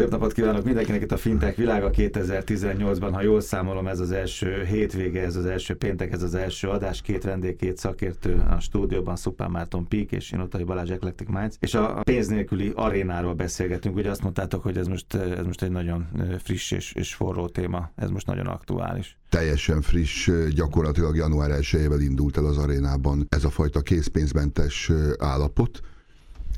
Szép napot kívánok mindenkinek itt a Fintech világa 2018-ban. Ha jól számolom, ez az első hétvége, ez az első péntek, ez az első adás. Két vendég, két szakértő a stúdióban, Szupán Márton Pík és én Otai Balázs Eclectic Minds. És a pénz nélküli arénáról beszélgetünk. Ugye azt mondtátok, hogy ez most, ez most egy nagyon friss és, és forró téma. Ez most nagyon aktuális teljesen friss, gyakorlatilag január 1 indult el az arénában ez a fajta készpénzmentes állapot.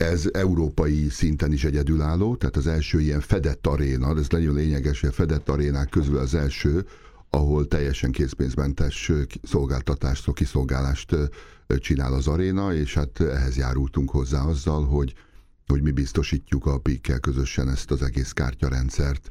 Ez európai szinten is egyedülálló, tehát az első ilyen fedett aréna, ez nagyon lényeges, hogy a fedett arénák közül az első, ahol teljesen készpénzmentes szolgáltatást, kiszolgálást csinál az aréna, és hát ehhez járultunk hozzá azzal, hogy, hogy mi biztosítjuk a PIK-kel közösen ezt az egész kártyarendszert,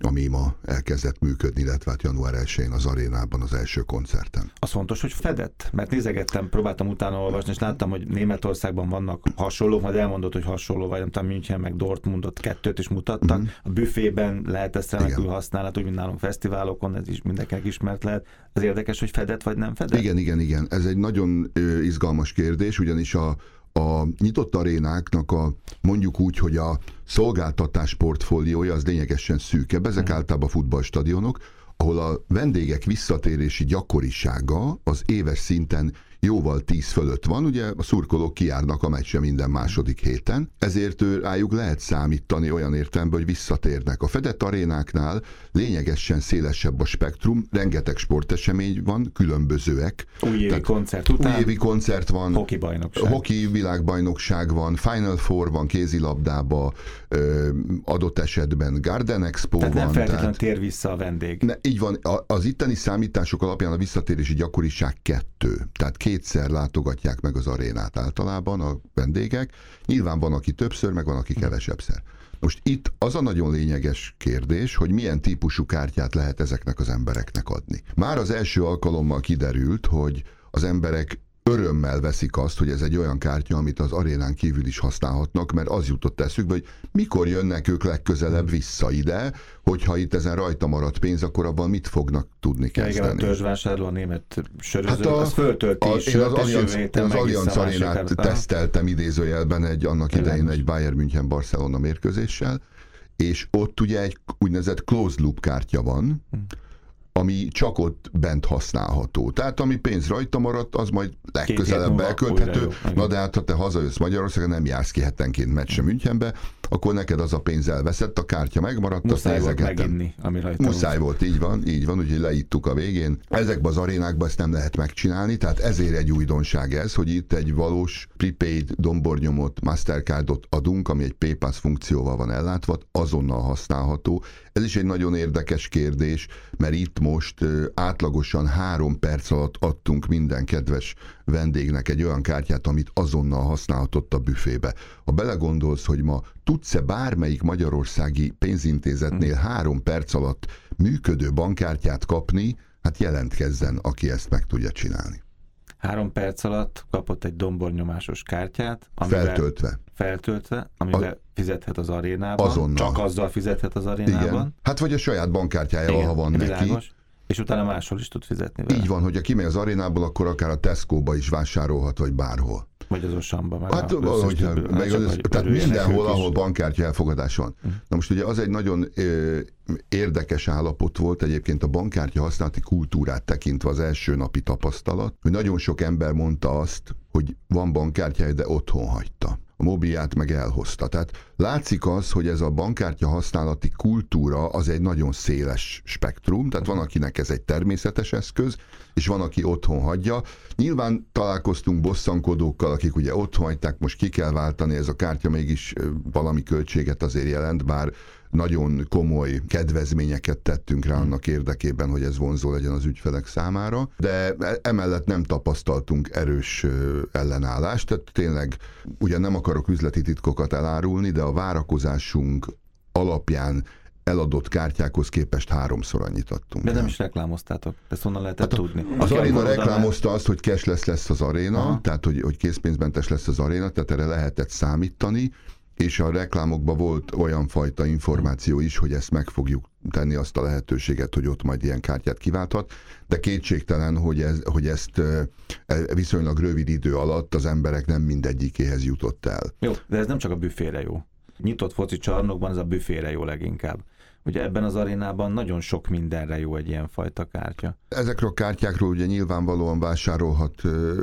ami ma elkezdett működni, illetve hát január 1-én az arénában az első koncerten. Az fontos, hogy fedett, mert nézegettem, próbáltam utána olvasni, és láttam, hogy Németországban vannak hasonló, majd elmondott, hogy hasonló, vagy nem tudom, München meg Dortmundot kettőt is mutattak. Uh-huh. A büfében lehet ezt remekül használni, úgy, mint nálunk fesztiválokon, ez is mindenkinek ismert lehet. Az érdekes, hogy fedett vagy nem fedett? Igen, igen, igen. Ez egy nagyon izgalmas kérdés, ugyanis a, a nyitott arénáknak a mondjuk úgy, hogy a szolgáltatás portfóliója az lényegesen szűkebb. Ezek hmm. általában futballstadionok, ahol a vendégek visszatérési gyakorisága az éves szinten jóval tíz fölött van, ugye a szurkolók kijárnak a meccse minden második héten, ezért rájuk lehet számítani olyan értelemben, hogy visszatérnek. A fedett arénáknál lényegesen szélesebb a spektrum, rengeteg sportesemény van, különbözőek. Újévi koncert után. Újévi koncert van. Hoki bajnokság. Hoki világbajnokság van, Final Four van kézilabdába, adott esetben Garden Expo tehát van. nem feltétlenül tehát... tér vissza a vendég. Ne, így van, az itteni számítások alapján a visszatérési gyakoriság kettő. Tehát kétszer látogatják meg az arénát általában a vendégek. Nyilván van, aki többször, meg van, aki kevesebbszer. Most itt az a nagyon lényeges kérdés, hogy milyen típusú kártyát lehet ezeknek az embereknek adni. Már az első alkalommal kiderült, hogy az emberek örömmel veszik azt, hogy ez egy olyan kártya, amit az arénán kívül is használhatnak, mert az jutott eszükbe, hogy mikor jönnek ők legközelebb vissza ide, hogyha itt ezen rajta maradt pénz, akkor abban mit fognak tudni kezdeni. Igen, a törzsvásárló a német söröző, hát a, az föltölti a, Én az Allianz, az Allianz arénát teszteltem idézőjelben egy annak idején egy Bayern München Barcelona mérkőzéssel, és ott ugye egy úgynevezett closed loop kártya van, hm ami csak ott bent használható. Tehát ami pénz rajta maradt, az majd legközelebb elkölthető. Na de hát, ha te hazajössz Magyarországon, nem jársz ki hetenként meccse Münchenbe, akkor neked az a pénz elveszett, a kártya megmaradt, Muszáj azt volt meginni, ami rajta Muszáj volt, így van, így van, úgyhogy leittuk a végén. Ezekben az arénákban ezt nem lehet megcsinálni, tehát ezért egy újdonság ez, hogy itt egy valós prepaid dombornyomot, Mastercardot adunk, ami egy PayPass funkcióval van ellátva, azonnal használható. Ez is egy nagyon érdekes kérdés, mert itt most átlagosan három perc alatt adtunk minden kedves vendégnek egy olyan kártyát, amit azonnal használhatott a büfébe. Ha belegondolsz, hogy ma tudsz-e bármelyik magyarországi pénzintézetnél hmm. három perc alatt működő bankkártyát kapni, hát jelentkezzen, aki ezt meg tudja csinálni. Három perc alatt kapott egy dombornyomásos kártyát. Amivel feltöltve. Feltöltve, amivel a, fizethet az arénában. Azonnal. Csak azzal fizethet az arénában. Igen. Hát vagy a saját bankkártyájával, ha van világos. És utána máshol is tud fizetni vele. Így van, hogyha kimegy az arénából, akkor akár a Tesco-ba is vásárolhat, vagy bárhol. Vagy az Osamba. Meg hát, ahogy, meg az, az, tehát mindenhol, ahol bankkártya elfogadás van. Uh-huh. Na most ugye az egy nagyon ö, érdekes állapot volt egyébként a bankkártya használati kultúrát tekintve az első napi tapasztalat, hogy nagyon sok ember mondta azt, hogy van bankkártyája, de otthon hagyta a mobilját meg elhozta. Tehát látszik az, hogy ez a bankkártya használati kultúra az egy nagyon széles spektrum, tehát van, akinek ez egy természetes eszköz, és van, aki otthon hagyja. Nyilván találkoztunk bosszankodókkal, akik ugye otthon hagyták, most ki kell váltani, ez a kártya mégis valami költséget azért jelent, bár nagyon komoly kedvezményeket tettünk rá annak érdekében, hogy ez vonzó legyen az ügyfelek számára, de emellett nem tapasztaltunk erős ellenállást, tehát tényleg ugye nem akarok üzleti titkokat elárulni, de a várakozásunk alapján eladott kártyákhoz képest háromszor annyit adtunk. De nem is reklámoztátok, ezt honnan lehetett hát tudni? Az aréna reklámozta azt, hogy cashless lesz az aréna, Aha. tehát hogy, hogy készpénzmentes lesz az aréna, tehát erre lehetett számítani, és a reklámokban volt olyan fajta információ is, hogy ezt meg fogjuk tenni azt a lehetőséget, hogy ott majd ilyen kártyát kiválthat, de kétségtelen, hogy, ez, hogy ezt e, viszonylag rövid idő alatt az emberek nem mindegyikéhez jutott el. Jó, de ez nem csak a büfére jó. nyitott foci csarnokban ez a büfére jó leginkább. Ugye ebben az arénában nagyon sok mindenre jó egy ilyen fajta kártya. Ezekről a kártyákról ugye nyilvánvalóan vásárolhat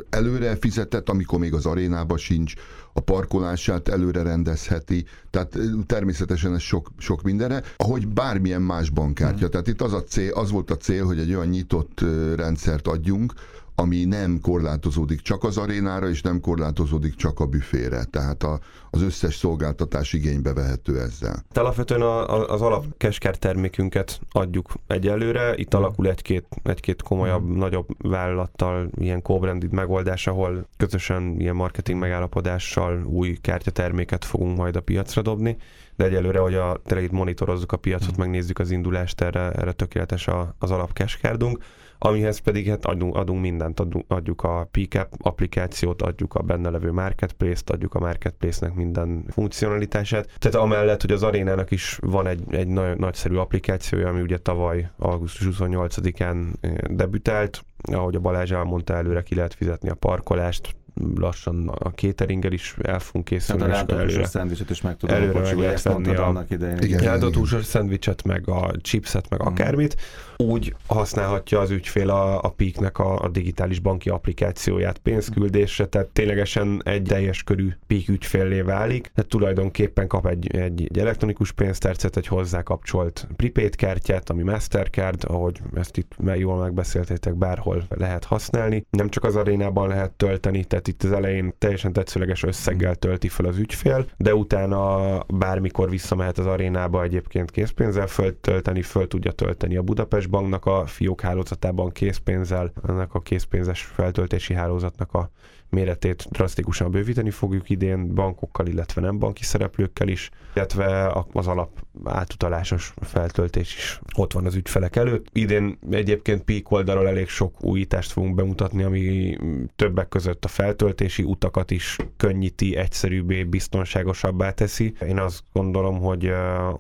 előre fizetett, amikor még az arénában sincs, a parkolását előre rendezheti, tehát természetesen ez sok, sok mindenre, ahogy bármilyen más bankkártya. Mm. Tehát itt az, a cél, az volt a cél, hogy egy olyan nyitott rendszert adjunk, ami nem korlátozódik csak az arénára, és nem korlátozódik csak a büfére. Tehát a, az összes szolgáltatás igénybe vehető ezzel. Alapvetően a, a, az alap kesker termékünket adjuk egyelőre. Itt mm. alakul egy-két, egy-két komolyabb, mm. nagyobb vállalattal ilyen co-branded megoldás, ahol közösen ilyen marketing megállapodással új kártyaterméket fogunk majd a piacra dobni de egyelőre, hogy a, tényleg itt monitorozzuk a piacot, mm. megnézzük az indulást, erre, erre tökéletes a, az alap cashcardunk amihez pedig hát adunk, adunk mindent, adunk, adjuk a Pickup applikációt, adjuk a benne levő marketplace-t, adjuk a marketplace-nek minden funkcionalitását. Tehát amellett, hogy az arénának is van egy, egy nagy, nagyszerű applikációja, ami ugye tavaly augusztus 28-án eh, debütált, ahogy a Balázs elmondta, előre ki lehet fizetni a parkolást, lassan a cateringgel is el fogunk készülni. Tehát a előre, szendvicset is meg tudom előre meg lehet venni a, annak idején. Igen, igen, a túlsós szendvicset, meg a chipset, meg mm. akármit. Úgy használhatja az ügyfél a, a Peaknek a, a digitális banki applikációját pénzküldésre, tehát ténylegesen egy teljes körű Peak ügyféllé válik, tehát tulajdonképpen kap egy, egy, egy elektronikus pénztercet, egy hozzá kapcsolt prepaid kártyát, ami Mastercard, ahogy ezt itt jól megbeszéltétek, bárhol lehet használni. Nem csak az arénában lehet tölteni, tehát tehát itt az elején teljesen tetszőleges összeggel tölti fel az ügyfél, de utána bármikor visszamehet az arénába egyébként készpénzzel föltölteni, föl tudja tölteni a Budapest Banknak a fiók hálózatában készpénzzel, ennek a készpénzes feltöltési hálózatnak a méretét drasztikusan bővíteni fogjuk idén bankokkal, illetve nem banki szereplőkkel is, illetve az alap átutalásos feltöltés is ott van az ügyfelek előtt. Idén egyébként Peak oldalról elég sok újítást fogunk bemutatni, ami többek között a feltöltési utakat is könnyíti, egyszerűbbé, biztonságosabbá teszi. Én azt gondolom, hogy,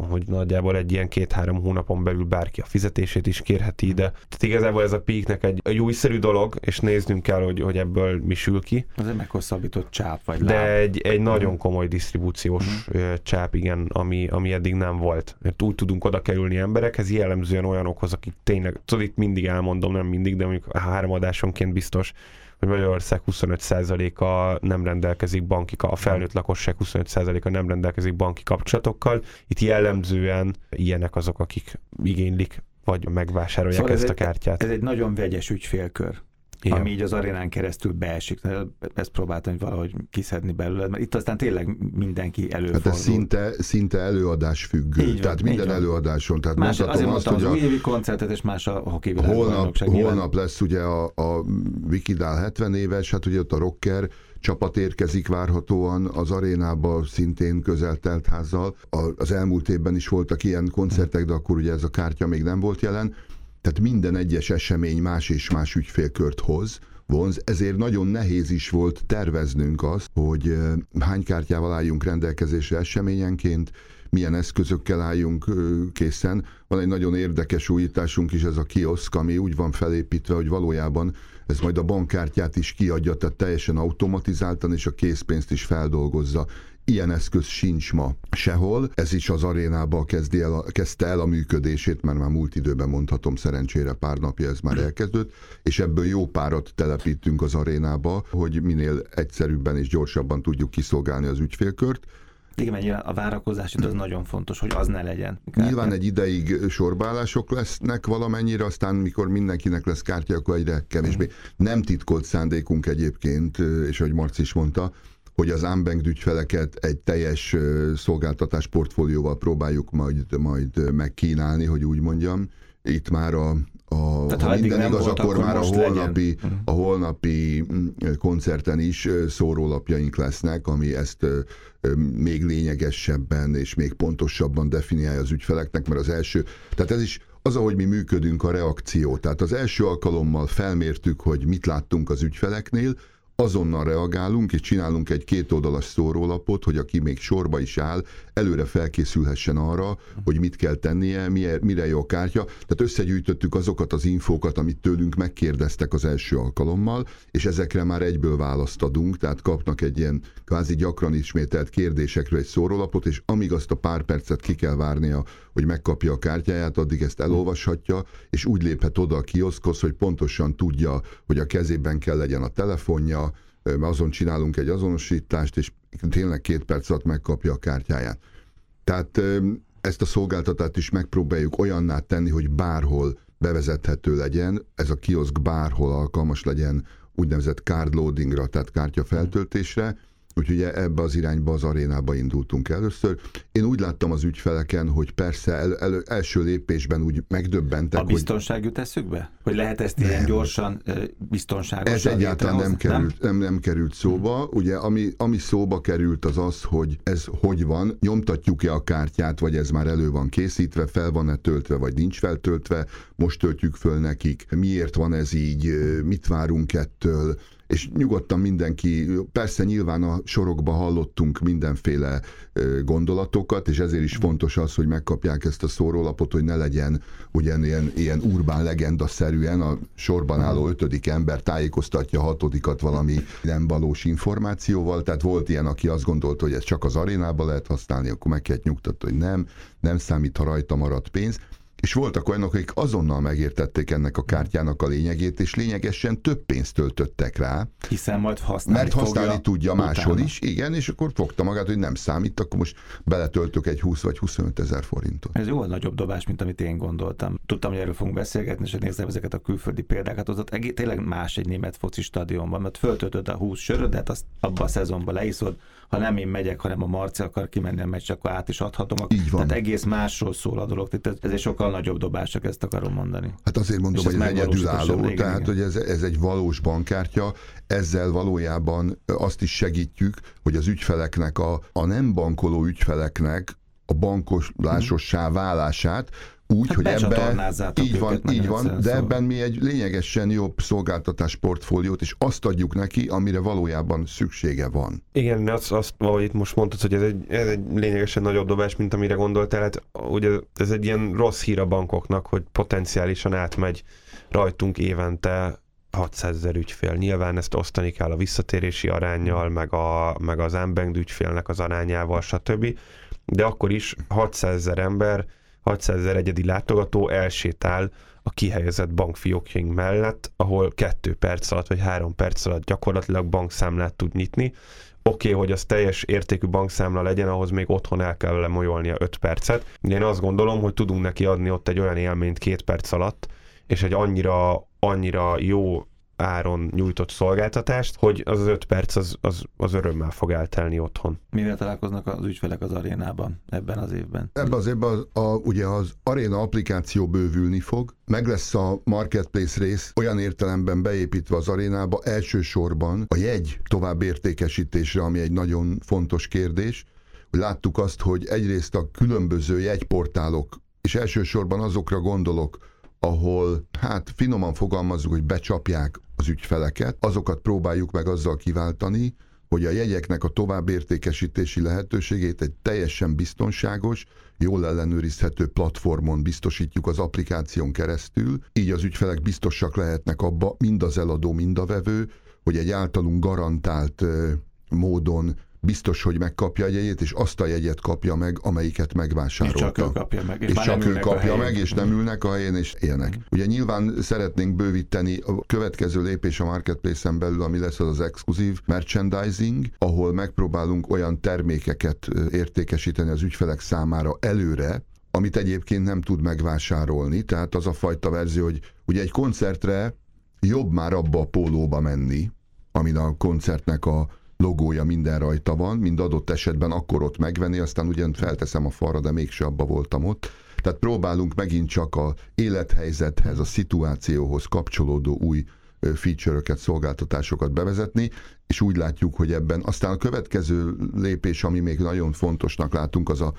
hogy nagyjából egy ilyen két-három hónapon belül bárki a fizetését is kérheti ide. Tehát igazából ez a Peaknek egy, egy újszerű dolog, és néznünk kell, hogy, hogy ebből mi sül ki. Az egy meghosszabbított csáp, vagy De láb. egy, egy nagyon komoly disztribúciós uh-huh. csáp, igen, ami, ami eddig nem volt. Mert úgy tudunk oda kerülni emberekhez, jellemzően olyanokhoz, akik tényleg, tudod, itt mindig elmondom, nem mindig, de mondjuk három adásonként biztos, hogy Magyarország 25%-a nem rendelkezik banki, a felnőtt lakosság 25%-a nem rendelkezik banki kapcsolatokkal. Itt jellemzően ilyenek azok, akik igénylik, vagy megvásárolják szóval ezt ez a kártyát. Egy, ez egy nagyon vegyes ügyfélkör. Igen. ami így az arénán keresztül beesik. Ezt próbáltam hogy valahogy kiszedni belőle, mert itt aztán tényleg mindenki előfordul. Hát ez szinte, szinte előadás függő. Így van, tehát minden van. előadáson. Tehát más, azért azt, hogy az új évi koncertet, és más a hoki holnap, holnap lesz ugye a, a Wikidál 70 éves, hát ugye ott a rocker csapat érkezik várhatóan az arénába szintén közel telt házzal. Az elmúlt évben is voltak ilyen koncertek, de akkor ugye ez a kártya még nem volt jelen. Tehát minden egyes esemény más és más ügyfélkört hoz, vonz, ezért nagyon nehéz is volt terveznünk azt, hogy hány kártyával álljunk rendelkezésre eseményenként, milyen eszközökkel álljunk készen. Van egy nagyon érdekes újításunk is, ez a kioszk, ami úgy van felépítve, hogy valójában ez majd a bankkártyát is kiadja, tehát teljesen automatizáltan, és a készpénzt is feldolgozza. Ilyen eszköz sincs ma sehol. Ez is az arénába kezdi el, kezdte el a működését, mert már múlt időben mondhatom, szerencsére pár napja ez már elkezdődött, és ebből jó párat telepítünk az arénába, hogy minél egyszerűbben és gyorsabban tudjuk kiszolgálni az ügyfélkört. Igen, mert a várakozás az nagyon fontos, hogy az ne legyen. Kártya. Nyilván egy ideig sorbálások lesznek valamennyire, aztán mikor mindenkinek lesz kártya, akkor egyre kevésbé. Nem titkolt szándékunk egyébként, és ahogy Marci is mondta, hogy az unbanked ügyfeleket egy teljes szolgáltatás portfólióval próbáljuk majd, majd megkínálni, hogy úgy mondjam. Itt már a, a Tehát, ha minden igaz, volt, akkor, már a holnapi, legyen. a holnapi mm, koncerten is szórólapjaink lesznek, ami ezt még lényegesebben és még pontosabban definiálja az ügyfeleknek, mert az első, tehát ez is az, ahogy mi működünk, a reakció. Tehát az első alkalommal felmértük, hogy mit láttunk az ügyfeleknél, azonnal reagálunk, és csinálunk egy kétoldalas szórólapot, hogy aki még sorba is áll, előre felkészülhessen arra, hogy mit kell tennie, mire jó a kártya. Tehát összegyűjtöttük azokat az infókat, amit tőlünk megkérdeztek az első alkalommal, és ezekre már egyből választ adunk, tehát kapnak egy ilyen kvázi gyakran ismételt kérdésekről egy szórólapot, és amíg azt a pár percet ki kell várnia, hogy megkapja a kártyáját, addig ezt elolvashatja, és úgy léphet oda a kioszkhoz, hogy pontosan tudja, hogy a kezében kell legyen a telefonja, azon csinálunk egy azonosítást, és tényleg két perc alatt megkapja a kártyáját. Tehát ezt a szolgáltatást is megpróbáljuk olyanná tenni, hogy bárhol bevezethető legyen, ez a kioszk bárhol alkalmas legyen úgynevezett card loadingra, tehát kártyafeltöltésre, Úgyhogy ebbe az irányba az arénába indultunk először. Én úgy láttam az ügyfeleken, hogy persze el, el, első lépésben úgy megdöbbentek. A biztonság hogy... jut eszükbe? Hogy lehet ezt nem. ilyen gyorsan, biztonságosan Ez egyáltalán nem került, nem? Nem, nem került szóba. Hmm. Ugye ami, ami szóba került az az, hogy ez hogy van, nyomtatjuk-e a kártyát, vagy ez már elő van készítve, fel van-e töltve, vagy nincs feltöltve, most töltjük föl nekik, miért van ez így, mit várunk ettől, és nyugodtan mindenki, persze nyilván a sorokba hallottunk mindenféle gondolatokat, és ezért is fontos az, hogy megkapják ezt a szórólapot, hogy ne legyen ugyan ilyen, ilyen urbán legenda-szerűen a sorban álló ötödik ember tájékoztatja hatodikat valami nem valós információval, tehát volt ilyen, aki azt gondolta, hogy ez csak az arénába lehet használni, akkor meg kell nyugtatni, hogy nem, nem számít, ha rajta maradt pénz és voltak olyanok, akik azonnal megértették ennek a kártyának a lényegét, és lényegesen több pénzt töltöttek rá. Hiszen majd használni Mert használni tudja utána. máshol is, igen, és akkor fogta magát, hogy nem számít, akkor most beletöltök egy 20 vagy 25 ezer forintot. Ez jóval nagyobb dobás, mint amit én gondoltam. Tudtam, hogy erről fogunk beszélgetni, és nézem ezeket a külföldi példákat, ott tényleg más egy német foci stadionban, mert föltöltöd a 20 sörödet, azt abba a szezonban leiszod, ha nem én megyek, hanem a Marci akar kimenni a meccs, akkor át is adhatom. Így van. Tehát egész másról szól a dolog. Tehát ez egy sokkal nagyobb dobás, csak ezt akarom mondani. Hát azért mondom, hogy ez egyedülálló, tehát igen. hogy ez, ez egy valós bankkártya, ezzel valójában azt is segítjük, hogy az ügyfeleknek, a, a nem bankoló ügyfeleknek a bankolásossá válását úgy, hát hogy ebben így van, így van, de szóval. ebben mi egy lényegesen jobb szolgáltatás portfóliót, és azt adjuk neki, amire valójában szüksége van. Igen, azt, azt ahogy itt most mondtad, hogy ez egy, ez egy lényegesen nagyobb dobás, mint amire gondoltál, hát ugye ez egy ilyen rossz hír a bankoknak, hogy potenciálisan átmegy rajtunk évente 600 ezer ügyfél. Nyilván ezt osztani kell a visszatérési arányjal, meg, a, meg az unbanked ügyfélnek az arányával, stb. De akkor is 600 ezer ember 600 ezer egyedi látogató elsétál a kihelyezett bankfiókjaink mellett, ahol kettő perc alatt vagy három perc alatt gyakorlatilag bankszámlát tud nyitni. Oké, okay, hogy az teljes értékű bankszámla legyen, ahhoz még otthon el kell lemolyolnia 5 percet. Én azt gondolom, hogy tudunk neki adni ott egy olyan élményt két perc alatt, és egy annyira, annyira jó áron nyújtott szolgáltatást, hogy az az öt perc az, az, az örömmel fog eltelni otthon. Mivel találkoznak az ügyfelek az arénában ebben az évben? Ebben az évben az, a, ugye az aréna applikáció bővülni fog, meg lesz a marketplace rész olyan értelemben beépítve az arénába elsősorban a jegy tovább értékesítésre, ami egy nagyon fontos kérdés, hogy láttuk azt, hogy egyrészt a különböző jegyportálok, és elsősorban azokra gondolok, ahol hát finoman fogalmazunk, hogy becsapják az ügyfeleket, azokat próbáljuk meg azzal kiváltani, hogy a jegyeknek a továbbértékesítési lehetőségét egy teljesen biztonságos, jól ellenőrizhető platformon biztosítjuk az applikáción keresztül, így az ügyfelek biztosak lehetnek abba, mind az eladó, mind a vevő, hogy egy általunk garantált módon biztos, hogy megkapja a jegyét, és azt a jegyet kapja meg, amelyiket megvásárolta. És csak ő kapja meg. És, és csak ő kapja meg, és nem ülnek a helyén, és élnek. Mm. Ugye nyilván szeretnénk bővíteni a következő lépés a marketplace-en belül, ami lesz az az exkluzív merchandising, ahol megpróbálunk olyan termékeket értékesíteni az ügyfelek számára előre, amit egyébként nem tud megvásárolni. Tehát az a fajta verzió, hogy ugye egy koncertre jobb már abba a pólóba menni, amin a koncertnek a logója minden rajta van, mind adott esetben akkor ott megvenni, aztán ugyan felteszem a falra, de mégse abba voltam ott. Tehát próbálunk megint csak a élethelyzethez, a szituációhoz kapcsolódó új feature-öket, szolgáltatásokat bevezetni, és úgy látjuk, hogy ebben aztán a következő lépés, ami még nagyon fontosnak látunk, az a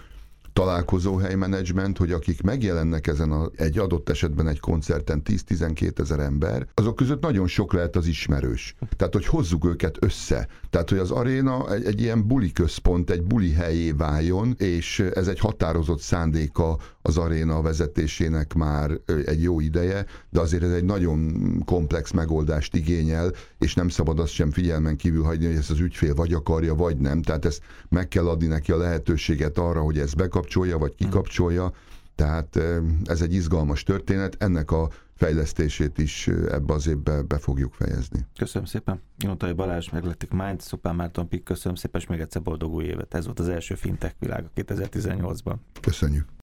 találkozóhely menedzsment, hogy akik megjelennek ezen a, egy adott esetben egy koncerten 10-12 ezer ember, azok között nagyon sok lehet az ismerős. Tehát, hogy hozzuk őket össze. Tehát, hogy az aréna egy, egy ilyen buli központ, egy buli helyé váljon, és ez egy határozott szándéka az aréna vezetésének már egy jó ideje, de azért ez egy nagyon komplex megoldást igényel, és nem szabad azt sem figyelmen kívül hagyni, hogy ezt az ügyfél vagy akarja, vagy nem. Tehát ezt meg kell adni neki a lehetőséget arra, hogy ezt bekapcsolja, vagy kikapcsolja. Tehát ez egy izgalmas történet, ennek a fejlesztését is ebbe az évbe be fogjuk fejezni. Köszönöm szépen. Jóntai Balázs, meglettik Mind, Szupán Márton Pik, köszönöm szépen, és még egyszer boldog új évet. Ez volt az első fintech világ 2018-ban. Köszönjük.